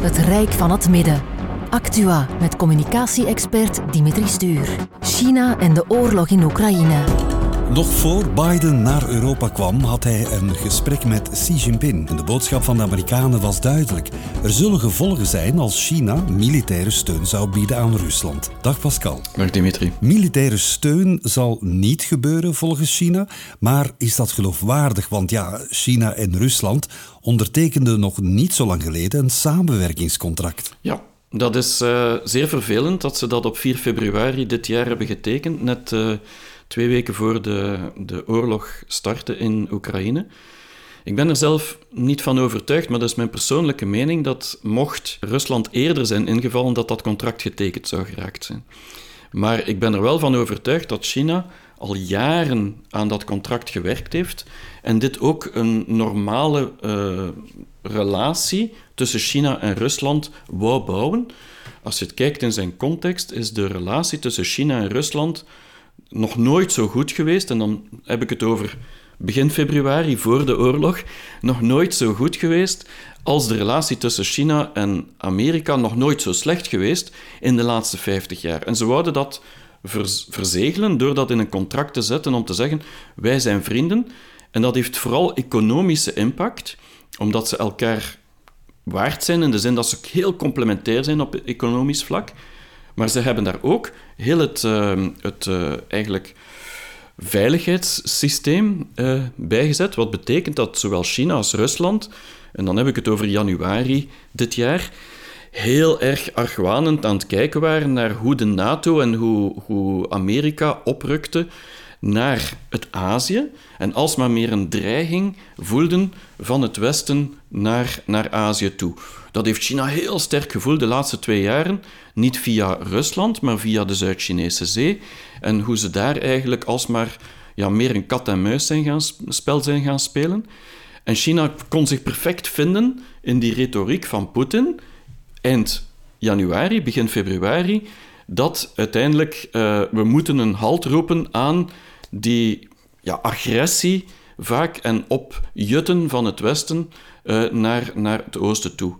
Het Rijk van het Midden. Actua met communicatie-expert Dimitri Stuur. China en de oorlog in Oekraïne. Nog voor Biden naar Europa kwam, had hij een gesprek met Xi Jinping. En de boodschap van de Amerikanen was duidelijk. Er zullen gevolgen zijn als China militaire steun zou bieden aan Rusland. Dag Pascal. Dag Dimitri. Militaire steun zal niet gebeuren volgens China. Maar is dat geloofwaardig? Want ja, China en Rusland ondertekenden nog niet zo lang geleden een samenwerkingscontract. Ja, dat is uh, zeer vervelend dat ze dat op 4 februari dit jaar hebben getekend. Net. Uh, twee weken voor de, de oorlog startte in Oekraïne. Ik ben er zelf niet van overtuigd, maar dat is mijn persoonlijke mening dat mocht Rusland eerder zijn ingevallen, dat dat contract getekend zou geraakt zijn. Maar ik ben er wel van overtuigd dat China al jaren aan dat contract gewerkt heeft en dit ook een normale uh, relatie tussen China en Rusland wou bouwen. Als je het kijkt in zijn context, is de relatie tussen China en Rusland nog nooit zo goed geweest. En dan heb ik het over begin februari, voor de oorlog. Nog nooit zo goed geweest als de relatie tussen China en Amerika. Nog nooit zo slecht geweest in de laatste 50 jaar. En ze wouden dat verzegelen door dat in een contract te zetten om te zeggen: wij zijn vrienden. En dat heeft vooral economische impact, omdat ze elkaar waard zijn in de zin dat ze heel complementair zijn op economisch vlak. Maar ze hebben daar ook heel het, uh, het uh, eigenlijk veiligheidssysteem uh, bijgezet. Wat betekent dat zowel China als Rusland, en dan heb ik het over januari dit jaar, heel erg argwanend aan het kijken waren naar hoe de NATO en hoe, hoe Amerika oprukte naar het Azië en alsmaar meer een dreiging voelden van het Westen naar, naar Azië toe. Dat heeft China heel sterk gevoeld de laatste twee jaren, niet via Rusland, maar via de Zuid-Chinese Zee. En hoe ze daar eigenlijk alsmaar ja, meer een kat-en-muis zijn gaan, spel zijn gaan spelen. En China kon zich perfect vinden in die retoriek van Poetin eind januari, begin februari, dat uiteindelijk uh, we moeten een halt roepen aan die ja, agressie vaak en opjutten van het Westen uh, naar, naar het Oosten toe.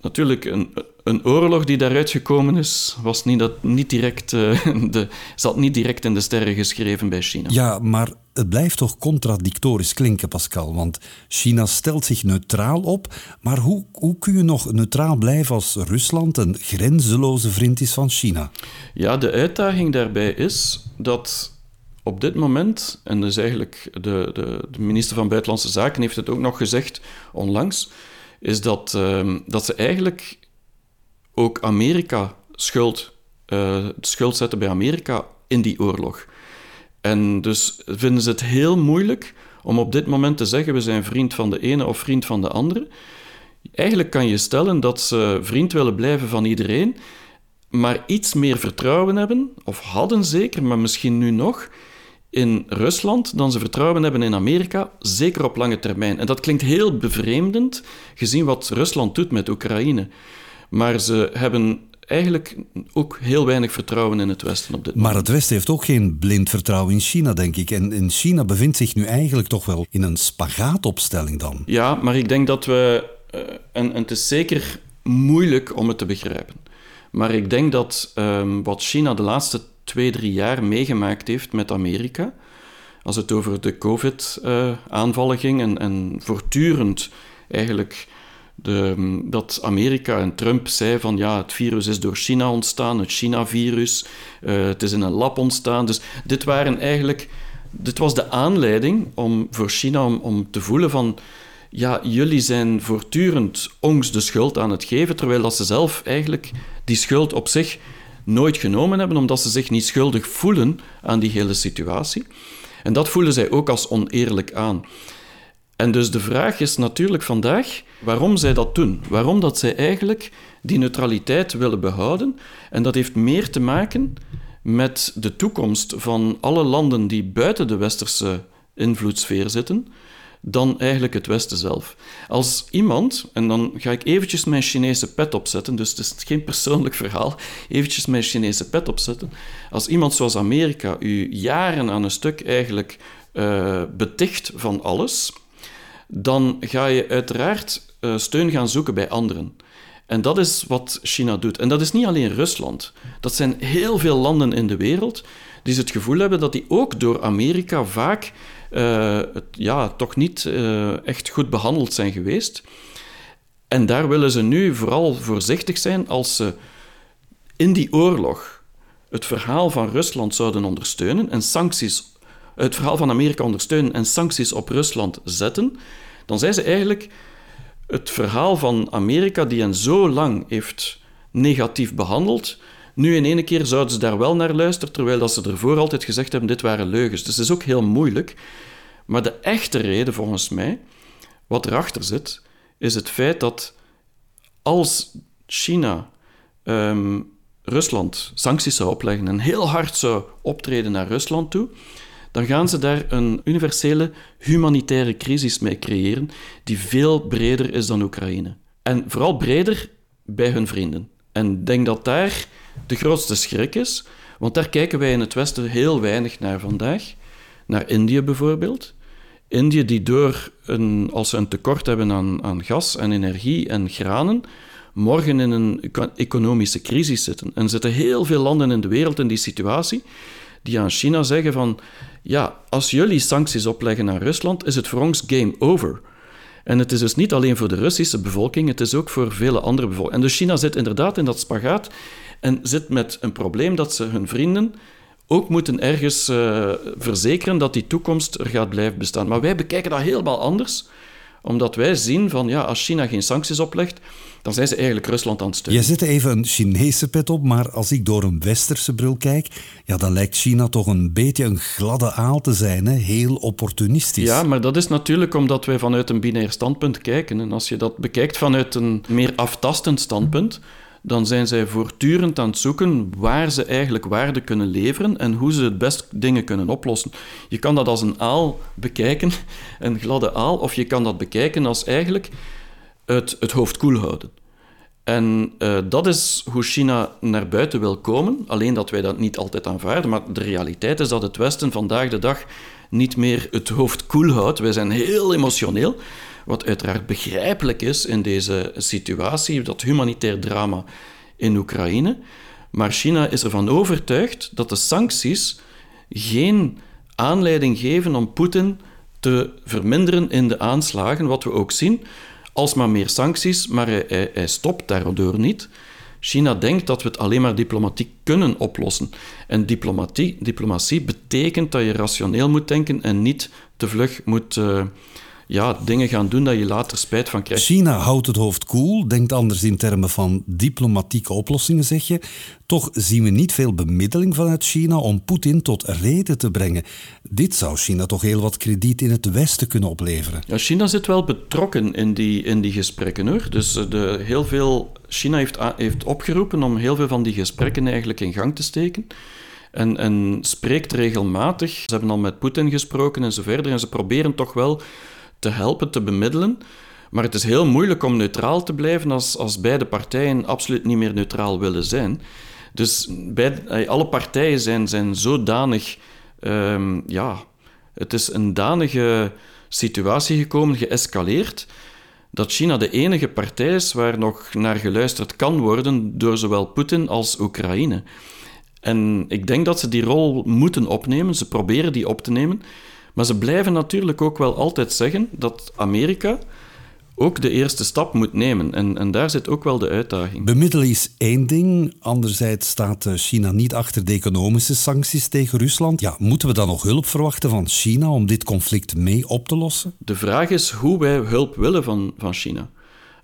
Natuurlijk, een, een oorlog die daaruit gekomen is, was niet, dat, niet direct, uh, de, zat niet direct in de sterren geschreven bij China. Ja, maar het blijft toch contradictorisch klinken, Pascal. Want China stelt zich neutraal op. Maar hoe, hoe kun je nog neutraal blijven als Rusland een grenzeloze vriend is van China? Ja, de uitdaging daarbij is dat op dit moment, en dus eigenlijk de, de, de, minister van Buitenlandse Zaken heeft het ook nog gezegd onlangs, is dat, uh, dat ze eigenlijk ook Amerika schuld, uh, schuld zetten bij Amerika in die oorlog. En dus vinden ze het heel moeilijk om op dit moment te zeggen we zijn vriend van de ene of vriend van de andere. Eigenlijk kan je stellen dat ze vriend willen blijven van iedereen, maar iets meer vertrouwen hebben, of hadden zeker, maar misschien nu nog, in Rusland dan ze vertrouwen hebben in Amerika, zeker op lange termijn. En dat klinkt heel bevreemdend, gezien wat Rusland doet met Oekraïne. Maar ze hebben eigenlijk ook heel weinig vertrouwen in het Westen op dit moment. Maar het Westen heeft ook geen blind vertrouwen in China, denk ik. En in China bevindt zich nu eigenlijk toch wel in een spagaatopstelling dan. Ja, maar ik denk dat we... Uh, en, en, het is zeker moeilijk om het te begrijpen. Maar ik denk dat um, wat China de laatste twee, drie jaar meegemaakt heeft met Amerika. Als het over de COVID-aanvallen ging en, en voortdurend eigenlijk de, dat Amerika en Trump zei van ja, het virus is door China ontstaan, het China-virus, uh, het is in een lab ontstaan. Dus dit waren eigenlijk, dit was de aanleiding om, voor China om, om te voelen van ja, jullie zijn voortdurend ons de schuld aan het geven, terwijl dat ze zelf eigenlijk die schuld op zich nooit genomen hebben, omdat ze zich niet schuldig voelen aan die hele situatie. En dat voelen zij ook als oneerlijk aan. En dus de vraag is natuurlijk vandaag waarom zij dat doen. Waarom dat zij eigenlijk die neutraliteit willen behouden. En dat heeft meer te maken met de toekomst van alle landen die buiten de westerse invloedssfeer zitten dan eigenlijk het Westen zelf. Als iemand, en dan ga ik eventjes mijn Chinese pet opzetten, dus het is geen persoonlijk verhaal, eventjes mijn Chinese pet opzetten. Als iemand zoals Amerika u jaren aan een stuk eigenlijk uh, beticht van alles, dan ga je uiteraard uh, steun gaan zoeken bij anderen. En dat is wat China doet. En dat is niet alleen Rusland. Dat zijn heel veel landen in de wereld die het gevoel hebben dat die ook door Amerika vaak uh, ja, toch niet uh, echt goed behandeld zijn geweest. En daar willen ze nu vooral voorzichtig zijn als ze in die oorlog het verhaal van Rusland zouden ondersteunen en sancties, het verhaal van Amerika ondersteunen en sancties op Rusland zetten, dan zijn ze eigenlijk het verhaal van Amerika, die hen zo lang heeft negatief behandeld, nu in ene keer zouden ze daar wel naar luisteren, terwijl dat ze ervoor altijd gezegd hebben, dit waren leugens. Dus het is ook heel moeilijk. Maar de echte reden, volgens mij, wat erachter zit, is het feit dat als China ehm, Rusland sancties zou opleggen en heel hard zou optreden naar Rusland toe, dan gaan ze daar een universele humanitaire crisis mee creëren die veel breder is dan Oekraïne. En vooral breder bij hun vrienden. En ik denk dat daar de grootste schrik is, want daar kijken wij in het Westen heel weinig naar vandaag. Naar Indië bijvoorbeeld. Indië die door, een, als ze een tekort hebben aan, aan gas en energie en granen, morgen in een economische crisis zitten. En zitten heel veel landen in de wereld in die situatie die aan China zeggen van ja, als jullie sancties opleggen naar Rusland, is het voor ons game over. En het is dus niet alleen voor de Russische bevolking, het is ook voor vele andere bevolkingen. En dus China zit inderdaad in dat spagaat en zit met een probleem dat ze hun vrienden ook moeten ergens uh, verzekeren dat die toekomst er gaat blijven bestaan. Maar wij bekijken dat helemaal anders omdat wij zien van ja, als China geen sancties oplegt, dan zijn ze eigenlijk Rusland aan het steunen. Je zet even een Chinese pet op, maar als ik door een westerse bril kijk, ja, dan lijkt China toch een beetje een gladde aal te zijn, hè? heel opportunistisch. Ja, maar dat is natuurlijk omdat wij vanuit een binair standpunt kijken. En als je dat bekijkt vanuit een meer aftastend standpunt, dan zijn zij voortdurend aan het zoeken waar ze eigenlijk waarde kunnen leveren en hoe ze het best dingen kunnen oplossen. Je kan dat als een aal bekijken, een gladde aal, of je kan dat bekijken als eigenlijk het, het hoofd koel houden. En uh, dat is hoe China naar buiten wil komen, alleen dat wij dat niet altijd aanvaarden. Maar de realiteit is dat het Westen vandaag de dag niet meer het hoofd koel houdt. Wij zijn heel emotioneel. Wat uiteraard begrijpelijk is in deze situatie, dat humanitair drama in Oekraïne. Maar China is ervan overtuigd dat de sancties geen aanleiding geven om Poetin te verminderen in de aanslagen, wat we ook zien. Alsmaar meer sancties, maar hij, hij, stopt daardoor niet. China denkt dat we het alleen maar diplomatiek kunnen oplossen. En diplomatie, diplomatie betekent dat je rationeel moet denken en niet te vlug moet uh, ja, dingen gaan doen dat je later spijt van krijgt. China houdt het hoofd koel, cool, denkt anders in termen van diplomatieke oplossingen, zeg je. Toch zien we niet veel bemiddeling vanuit China om Poetin tot reden te brengen. Dit zou China toch heel wat krediet in het Westen kunnen opleveren. Ja, China zit wel betrokken in die, in die gesprekken hoor. Dus eh, de, heel veel, China heeft, heeft opgeroepen om heel veel van die gesprekken eigenlijk in gang te steken. En, en spreekt regelmatig. Ze hebben al met Poetin gesproken en zo verder. En ze proberen toch wel te helpen, te bemiddelen. Maar het is heel moeilijk om neutraal te blijven als, als beide partijen absoluut niet meer neutraal willen zijn. Dus bij, alle partijen zijn, zijn zodanig... Um, ja, het is een danige situatie gekomen, geëscaleerd, dat China de enige partij is waar nog naar geluisterd kan worden door zowel Poetin als Oekraïne. En ik denk dat ze die rol moeten opnemen, ze proberen die op te nemen. Maar ze blijven natuurlijk ook wel altijd zeggen dat Amerika ook de eerste stap moet nemen. En, en daar zit ook wel de uitdaging. Bemiddelen is één ding. Anderzijds staat eh, China niet achter de economische sancties tegen Rusland. Ja, moeten we dan nog hulp verwachten van China om dit conflict mee op te lossen? De vraag is hoe wij hulp willen van, van China.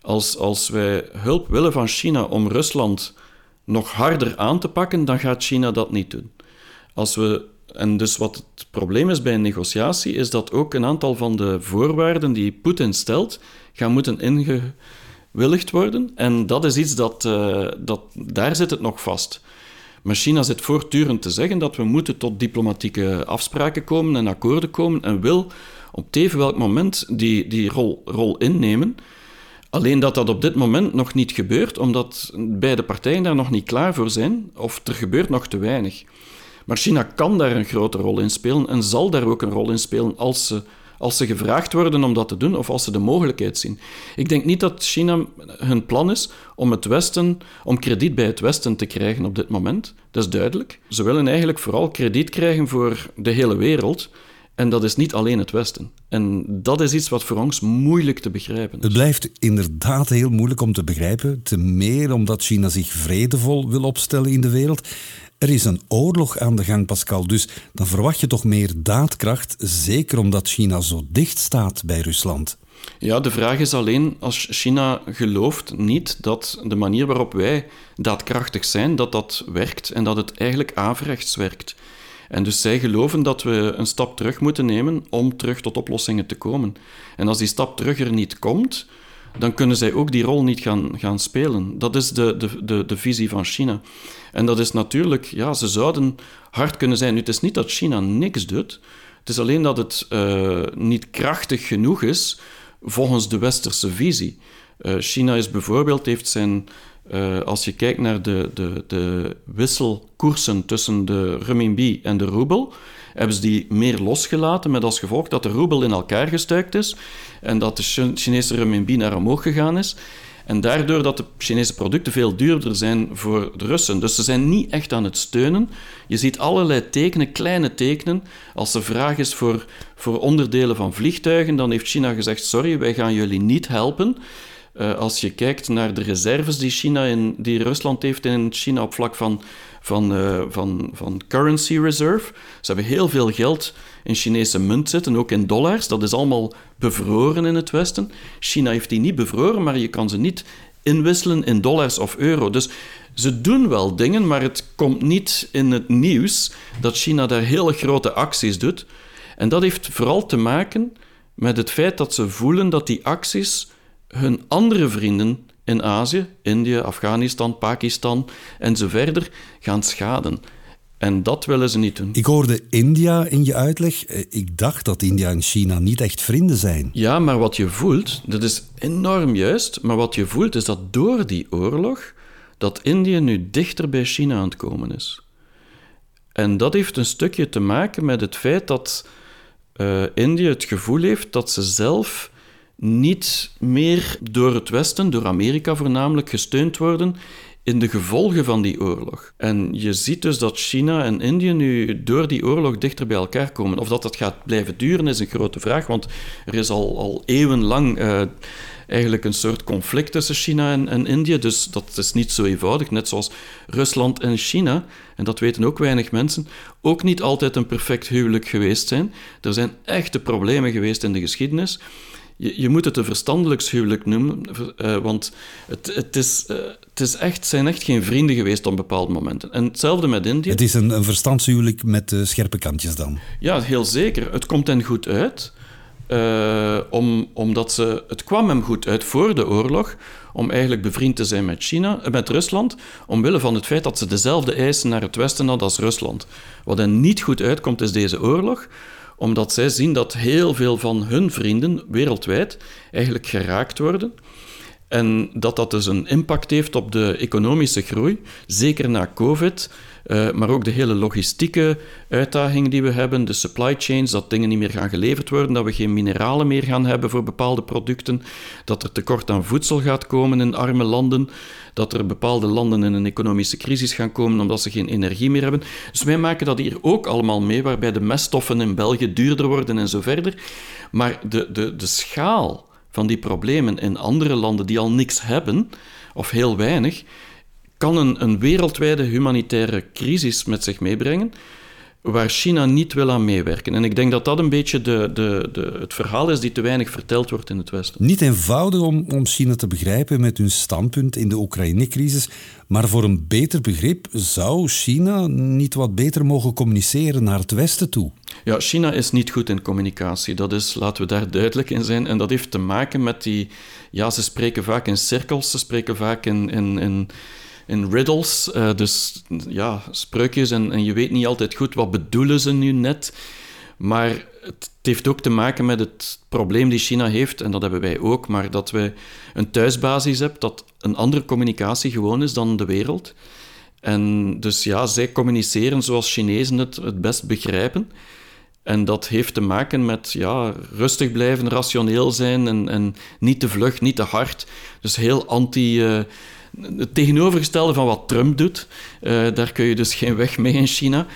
Als, als wij hulp willen van China om Rusland nog harder aan te pakken, dan gaat China dat niet doen. Als we en dus wat het probleem is bij een negotiatie, is dat ook een aantal van de voorwaarden die Poetin stelt, gaan moeten ingewilligd worden. En dat is iets dat, uh, dat daar zit het nog vast. Maar China zit voortdurend te zeggen dat we moeten tot diplomatieke afspraken komen en akkoorden komen en wil op teven welk moment die, die rol, rol innemen. Alleen dat dat op dit moment nog niet gebeurt, omdat beide partijen daar nog niet klaar voor zijn, of er gebeurt nog te weinig. Maar China kan daar een grote rol in spelen en zal daar ook een rol in spelen als, ze, als ze gevraagd worden om dat te doen of als ze de mogelijkheid zien. Ik denk niet dat China hun plan is om het Westen, om krediet bij het Westen te krijgen op dit moment. Dat is duidelijk. Ze willen eigenlijk vooral krediet krijgen voor de hele wereld. En dat is niet alleen het Westen. En dat is iets wat voor ons moeilijk te begrijpen is. Het blijft inderdaad heel moeilijk om te begrijpen. Te meer omdat China zich vredevol wil opstellen in de wereld. Er is een oorlog aan de gang, Pascal, dus dan verwacht je toch meer daadkracht, zeker omdat China zo dicht staat bij Rusland. Ja, de vraag is alleen als China gelooft niet dat de manier waarop wij daadkrachtig zijn, dat dat werkt en dat het eigenlijk averechts werkt. En dus zij geloven dat we een stap terug moeten nemen om terug tot oplossingen te komen. En als die stap terug er niet komt, dan kunnen zij ook die rol niet gaan, gaan spelen. Dat is de, de, de, de visie van China. En dat is natuurlijk, ja, ze zouden hard kunnen zijn. Nu, het is niet dat China niks doet. Het is alleen dat het uh, niet krachtig genoeg is volgens de westerse visie. Uh, China is bijvoorbeeld, heeft zijn, uh, als je kijkt naar de, de, de wisselkoersen tussen de renminbi en de roebel, hebben ze die meer losgelaten, met als gevolg dat de roebel in elkaar gestuikt is en dat de Chinese renminbi naar omhoog gegaan is. En daardoor dat de Chinese producten veel duurder zijn voor de Russen. Dus ze zijn niet echt aan het steunen. Je ziet allerlei tekenen, kleine tekenen. Als er vraag is voor, voor onderdelen van vliegtuigen, dan heeft China gezegd: sorry, wij gaan jullie niet helpen. Uh, als je kijkt naar de reserves die, China in, die Rusland heeft in China op vlak van, van, uh, van, van currency reserve. Ze hebben heel veel geld in Chinese munt zitten, ook in dollars. Dat is allemaal bevroren in het Westen. China heeft die niet bevroren, maar je kan ze niet inwisselen in dollars of euro. Dus ze doen wel dingen, maar het komt niet in het nieuws dat China daar hele grote acties doet. En dat heeft vooral te maken met het feit dat ze voelen dat die acties hun andere vrienden in Azië, Indië, Afghanistan, Pakistan en zo verder, gaan schaden. En dat willen ze niet doen. Ik hoorde India in je uitleg. Eh, ik dacht dat India en China niet echt vrienden zijn. Ja, maar wat je voelt, dat is enorm juist, maar wat je voelt is dat door die oorlog, dat India nu dichter bij China aan het komen is. En dat heeft een stukje te maken met het feit dat uh, India het gevoel heeft dat ze zelf niet meer door het Westen, door Amerika voornamelijk, gesteund worden in de gevolgen van die oorlog. En je ziet dus dat China en India nu door die oorlog dichter bij elkaar komen. Of dat dat gaat blijven duren is een grote vraag, want er is al, al eeuwenlang uh, eigenlijk een soort conflict tussen China en, en India. Dus dat is niet zo eenvoudig, net zoals Rusland en China, en dat weten ook weinig mensen, ook niet altijd een perfect huwelijk geweest zijn. Er zijn echte problemen geweest in de geschiedenis je, je moet het een verstandelijkshuwelijk noemen, uh, want het, het, is, uh, het is echt, zijn echt geen vrienden geweest op bepaalde momenten. En hetzelfde met India. Het is een, een verstandshuwelijk met uh, scherpe kantjes dan? Ja, heel zeker. Het komt hen goed uit. om, omdat ze, het kwam hem goed uit voor de oorlog om eigenlijk bevriend te zijn met, China, met Rusland, omwille van het feit dat ze dezelfde eisen naar het westen hadden als Rusland. Wat hen niet goed uitkomt is deze oorlog, omdat zij zien dat heel veel van hun vrienden wereldwijd eigenlijk geraakt worden. En dat dat dus een impact heeft op de economische groei, zeker na COVID, uh, maar ook de hele logistieke uitdagingen die we hebben, de supply chains, dat dingen niet meer gaan geleverd worden, dat we geen mineralen meer gaan hebben voor bepaalde producten, dat er tekort aan voedsel gaat komen in arme landen, dat er bepaalde landen in een economische crisis gaan komen omdat ze geen energie meer hebben. Dus wij maken dat hier ook allemaal mee, waarbij de meststoffen in België duurder worden en zo verder. Maar de, de, de schaal van die problemen in andere landen die al niks hebben, of heel weinig, kan een, een wereldwijde humanitaire crisis met zich meebrengen waar China niet wil aan meewerken. En ik denk dat dat een beetje de, de, de, het verhaal is die te weinig verteld wordt in het Westen. Niet eenvoudig om, om China te begrijpen met hun standpunt in de Oekraïne-crisis, maar voor een beter begrip zou China niet wat beter mogen communiceren naar het Westen toe? Ja, China is niet goed in communicatie. Dat is, laten we daar duidelijk in zijn. En dat heeft te maken met die... Ja, ze spreken vaak in cirkels, ze spreken vaak in... in, in in riddles, uh, dus ja, spreukjes en, en je weet niet altijd goed wat bedoelen ze nu net. Maar het heeft ook te maken met het probleem die China heeft, en dat hebben wij ook, maar dat we een thuisbasis hebben, dat een andere communicatie gewoon is dan de wereld. En dus ja, zij communiceren zoals Chinezen het het best begrijpen. En dat heeft te maken met ja, rustig blijven, rationeel zijn en, en niet te vlug, niet te hard. Dus heel anti. Uh, het tegenovergestelde van wat Trump doet. Uh, daar kun je dus geen weg mee in China.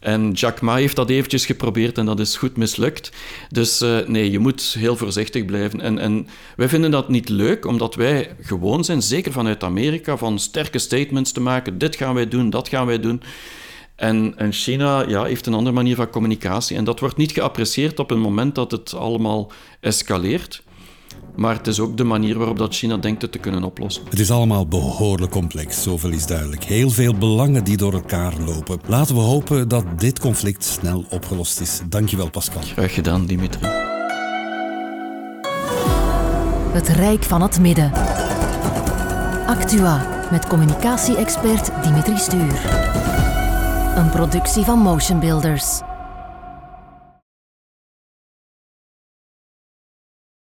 En Jack Ma heeft dat eventjes geprobeerd en dat is goed mislukt. Dus uh, nee, je moet heel voorzichtig blijven. En, en wij vinden dat niet leuk, omdat wij gewoon zijn, zeker vanuit Amerika, van sterke statements te maken. Dit gaan wij doen, dat gaan wij doen. En, en China ja, heeft een andere manier van communicatie. En dat wordt niet geapprecieerd op het moment dat het allemaal escaleert. Maar het is ook de manier waarop dat China denkt het te kunnen oplossen. Het is allemaal behoorlijk complex, zoveel is duidelijk. Heel veel belangen die door elkaar lopen. Laten we hopen dat dit conflict snel opgelost is. Dankjewel, Pascal. Graag gedaan, Dimitri. Het Rijk van het Midden. Actua, met communicatie-expert Dimitri Stuur. Een productie van Motion Builders.